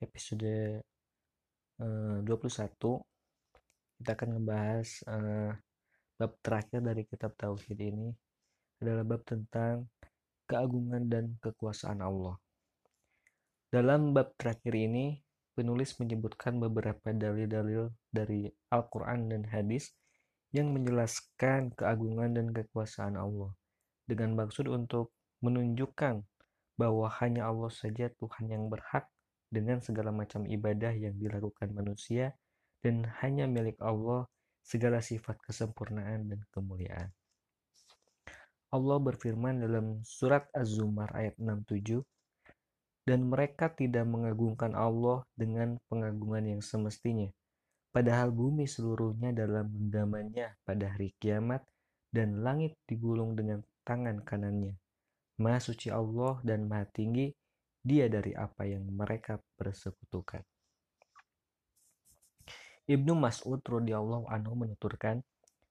episode uh, 21. Kita akan ngebahas uh, bab terakhir dari kitab Tauhid ini adalah bab tentang keagungan dan kekuasaan Allah. Dalam bab terakhir ini, penulis menyebutkan beberapa dalil-dalil dari Al-Quran dan hadis yang menjelaskan keagungan dan kekuasaan Allah dengan maksud untuk menunjukkan bahwa hanya Allah saja Tuhan yang berhak dengan segala macam ibadah yang dilakukan manusia dan hanya milik Allah segala sifat kesempurnaan dan kemuliaan. Allah berfirman dalam surat Az-Zumar ayat 67, dan mereka tidak mengagungkan Allah dengan pengagungan yang semestinya, padahal bumi seluruhnya dalam genggamannya pada hari kiamat dan langit digulung dengan tangan kanannya. Maha suci Allah dan maha tinggi dia dari apa yang mereka persekutukan. Ibnu Mas'ud radhiyallahu anhu menuturkan,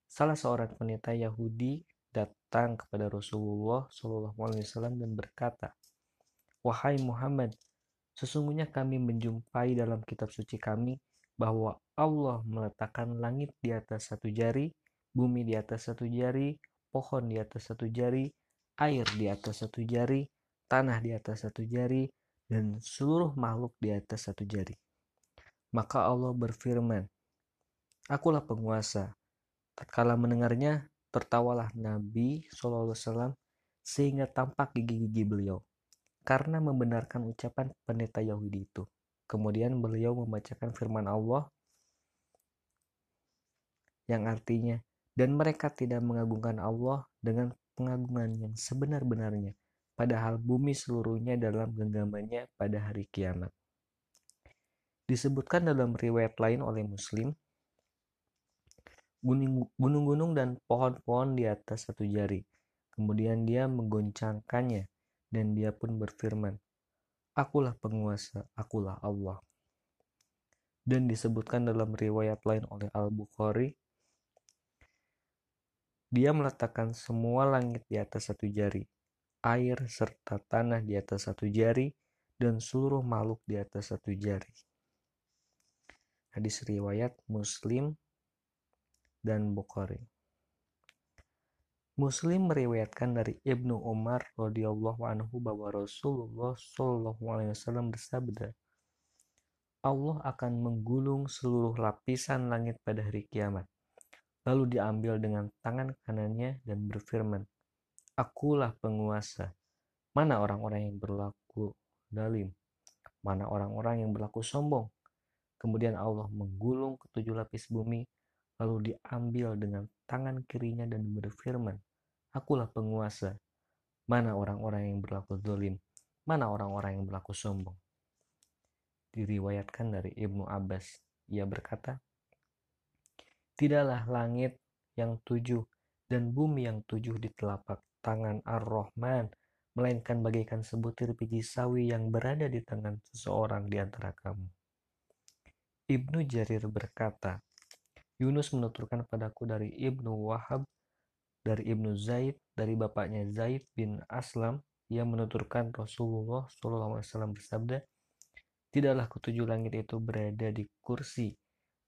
salah seorang penita Yahudi datang kepada Rasulullah Shallallahu alaihi wasallam dan berkata, "Wahai Muhammad, sesungguhnya kami menjumpai dalam kitab suci kami bahwa Allah meletakkan langit di atas satu jari, bumi di atas satu jari, pohon di atas satu jari, air di atas satu jari, tanah di atas satu jari, dan seluruh makhluk di atas satu jari. Maka Allah berfirman, Akulah penguasa. Tatkala mendengarnya, tertawalah Nabi SAW sehingga tampak gigi-gigi beliau karena membenarkan ucapan pendeta Yahudi itu. Kemudian beliau membacakan firman Allah yang artinya, dan mereka tidak mengagungkan Allah dengan pengagungan yang sebenar-benarnya, padahal bumi seluruhnya dalam genggamannya pada hari kiamat. Disebutkan dalam riwayat lain oleh Muslim, gunung-gunung dan pohon-pohon di atas satu jari. Kemudian dia menggoncangkannya, dan dia pun berfirman, Akulah penguasa, akulah Allah. Dan disebutkan dalam riwayat lain oleh Al-Bukhari, dia meletakkan semua langit di atas satu jari, air serta tanah di atas satu jari, dan seluruh makhluk di atas satu jari. Hadis riwayat Muslim dan Bukhari. Muslim meriwayatkan dari Ibnu Umar radhiyallahu anhu bahwa Rasulullah shallallahu alaihi wasallam bersabda, Allah akan menggulung seluruh lapisan langit pada hari kiamat lalu diambil dengan tangan kanannya dan berfirman, Akulah penguasa. Mana orang-orang yang berlaku dalim? Mana orang-orang yang berlaku sombong? Kemudian Allah menggulung ketujuh lapis bumi, lalu diambil dengan tangan kirinya dan berfirman, Akulah penguasa. Mana orang-orang yang berlaku zalim? Mana orang-orang yang berlaku sombong? Diriwayatkan dari Ibnu Abbas. Ia berkata, Tidaklah langit yang tujuh dan bumi yang tujuh di telapak tangan Ar-Rahman, melainkan bagaikan sebutir biji sawi yang berada di tangan seseorang di antara kamu. Ibnu Jarir berkata, Yunus menuturkan padaku dari Ibnu Wahab, dari Ibnu Zaid, dari bapaknya Zaid bin Aslam, yang menuturkan Rasulullah SAW bersabda, Tidaklah ketujuh langit itu berada di kursi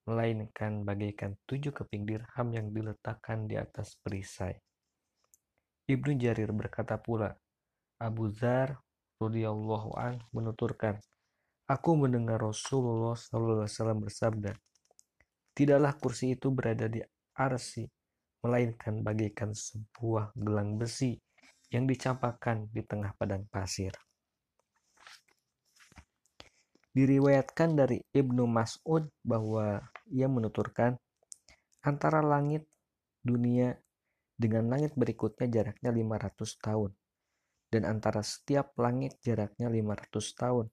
melainkan bagaikan tujuh keping dirham yang diletakkan di atas perisai. Ibnu Jarir berkata pula, Abu Dzar radhiyallahu an menuturkan, Aku mendengar Rasulullah SAW bersabda, Tidaklah kursi itu berada di arsi, melainkan bagaikan sebuah gelang besi yang dicampakkan di tengah padang pasir. Diriwayatkan dari Ibnu Mas'ud bahwa ia menuturkan antara langit dunia dengan langit berikutnya jaraknya 500 tahun dan antara setiap langit jaraknya 500 tahun.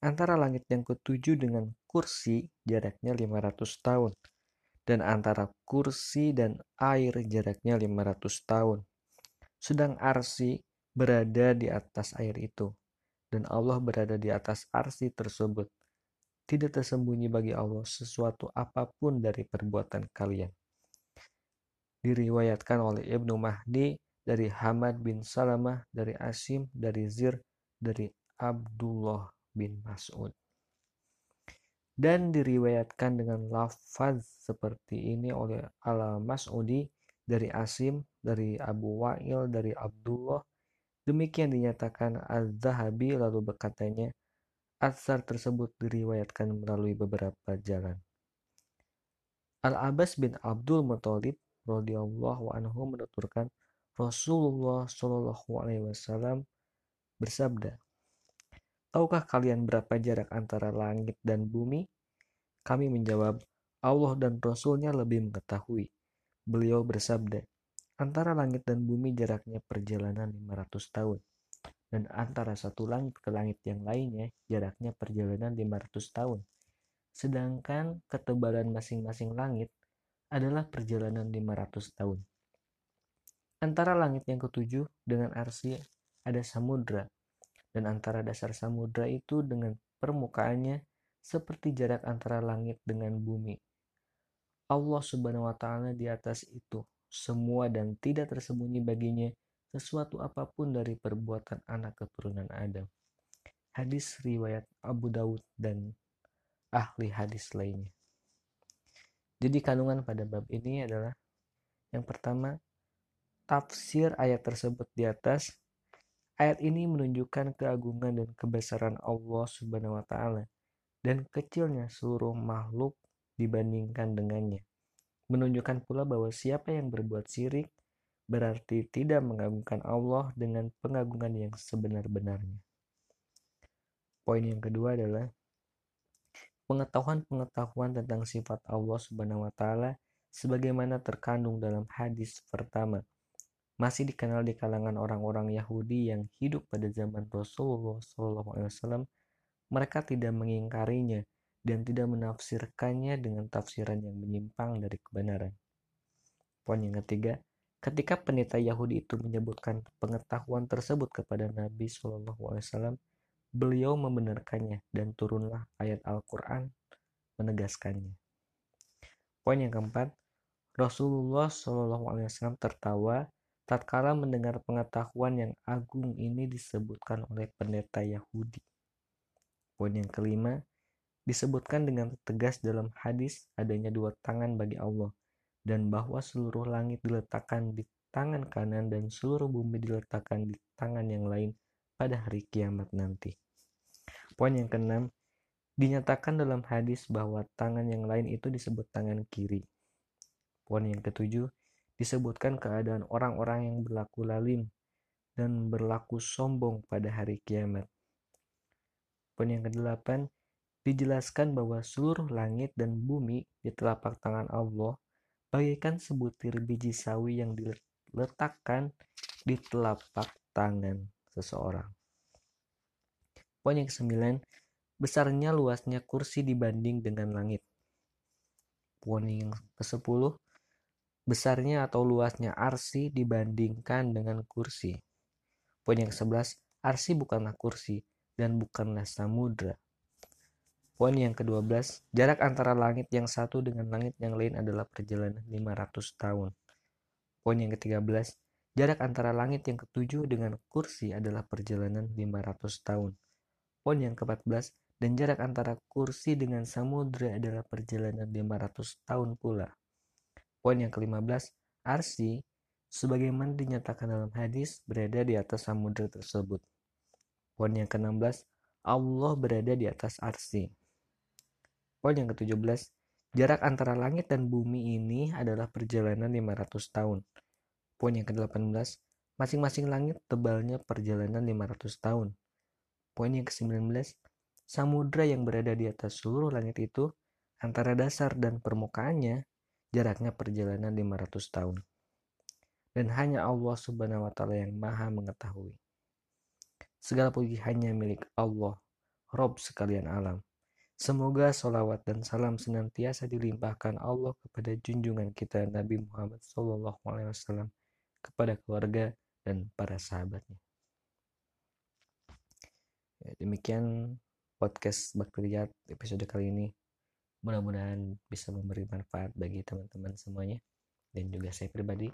Antara langit yang ketujuh dengan kursi jaraknya 500 tahun. Dan antara kursi dan air jaraknya 500 tahun. Sedang arsi berada di atas air itu. Dan Allah berada di atas arsi tersebut. Tidak tersembunyi bagi Allah sesuatu apa pun dari perbuatan kalian. Diriwayatkan oleh Ibnu Mahdi dari Hamad bin Salamah, dari Asim, dari Zir, dari Abdullah bin Mas'ud. Dan diriwayatkan dengan lafaz seperti ini oleh Al-Mas'udi dari Asim, dari Abu Wa'il, dari Abdullah. Demikian dinyatakan Az-Zahabi lalu berkatanya, Asar tersebut diriwayatkan melalui beberapa jalan. Al-Abbas bin Abdul Muthalib radhiyallahu anhu menuturkan Rasulullah Shallallahu alaihi wasallam bersabda, Tahukah kalian berapa jarak antara langit dan bumi? Kami menjawab, Allah dan Rasulnya lebih mengetahui. Beliau bersabda, antara langit dan bumi jaraknya perjalanan 500 tahun. Dan antara satu langit ke langit yang lainnya jaraknya perjalanan 500 tahun. Sedangkan ketebalan masing-masing langit adalah perjalanan 500 tahun. Antara langit yang ketujuh dengan arsi ada samudra dan antara dasar samudra itu dengan permukaannya seperti jarak antara langit dengan bumi. Allah Subhanahu wa taala di atas itu semua dan tidak tersembunyi baginya sesuatu apa pun dari perbuatan anak keturunan Adam. Hadis riwayat Abu Daud dan ahli hadis lainnya. Jadi kandungan pada bab ini adalah yang pertama tafsir ayat tersebut di atas Ayat ini menunjukkan keagungan dan kebesaran Allah Subhanahu wa taala dan kecilnya seluruh makhluk dibandingkan dengannya. Menunjukkan pula bahwa siapa yang berbuat syirik berarti tidak mengagungkan Allah dengan pengagungan yang sebenar-benarnya. Poin yang kedua adalah pengetahuan-pengetahuan tentang sifat Allah Subhanahu wa taala sebagaimana terkandung dalam hadis pertama masih dikenal di kalangan orang-orang Yahudi yang hidup pada zaman Rasulullah SAW, mereka tidak mengingkarinya dan tidak menafsirkannya dengan tafsiran yang menyimpang dari kebenaran. Poin yang ketiga, ketika pendeta Yahudi itu menyebutkan pengetahuan tersebut kepada Nabi SAW, beliau membenarkannya dan turunlah ayat Al-Quran menegaskannya. Poin yang keempat, Rasulullah SAW tertawa tatkala mendengar pengetahuan yang agung ini disebutkan oleh pendeta Yahudi. Poin yang kelima, disebutkan dengan tegas dalam hadis adanya dua tangan bagi Allah dan bahwa seluruh langit diletakkan di tangan kanan dan seluruh bumi diletakkan di tangan yang lain pada hari kiamat nanti. Poin yang keenam, dinyatakan dalam hadis bahwa tangan yang lain itu disebut tangan kiri. Poin yang ketujuh, disebutkan keadaan orang-orang yang berlaku lalim dan berlaku sombong pada hari kiamat. Poin yang kedelapan, dijelaskan bahwa seluruh langit dan bumi di telapak tangan Allah bagaikan sebutir biji sawi yang diletakkan di telapak tangan seseorang. Poin yang kesembilan, besarnya luasnya kursi dibanding dengan langit. Poin yang kesepuluh, besarnya atau luasnya arsi dibandingkan dengan kursi. Poin yang ke-11, arsi bukanlah kursi dan bukanlah samudra. Poin yang ke-12, jarak antara langit yang satu dengan langit yang lain adalah perjalanan 500 tahun. Poin yang ke-13, jarak antara langit yang ketujuh dengan kursi adalah perjalanan 500 tahun. Poin yang ke-14, dan jarak antara kursi dengan samudra adalah perjalanan 500 tahun pula. Poin yang ke-15, arsi sebagaimana dinyatakan dalam hadis berada di atas samudra tersebut. Poin yang ke-16, Allah berada di atas arsi. Poin yang ke-17, jarak antara langit dan bumi ini adalah perjalanan 500 tahun. Poin yang ke-18, masing-masing langit tebalnya perjalanan 500 tahun. Poin yang ke-19, samudra yang berada di atas seluruh langit itu antara dasar dan permukaannya jaraknya perjalanan 500 tahun. Dan hanya Allah subhanahu wa ta'ala yang maha mengetahui. Segala puji hanya milik Allah, Rob sekalian alam. Semoga solawat dan salam senantiasa dilimpahkan Allah kepada junjungan kita Nabi Muhammad SAW kepada keluarga dan para sahabatnya. Ya, demikian podcast Bakteriat episode kali ini. Mudah-mudahan bisa memberi manfaat bagi teman-teman semuanya dan juga saya pribadi.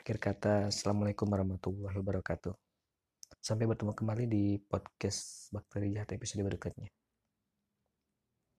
Akhir kata, Assalamualaikum warahmatullahi wabarakatuh. Sampai bertemu kembali di podcast Bakteri Jahat episode berikutnya.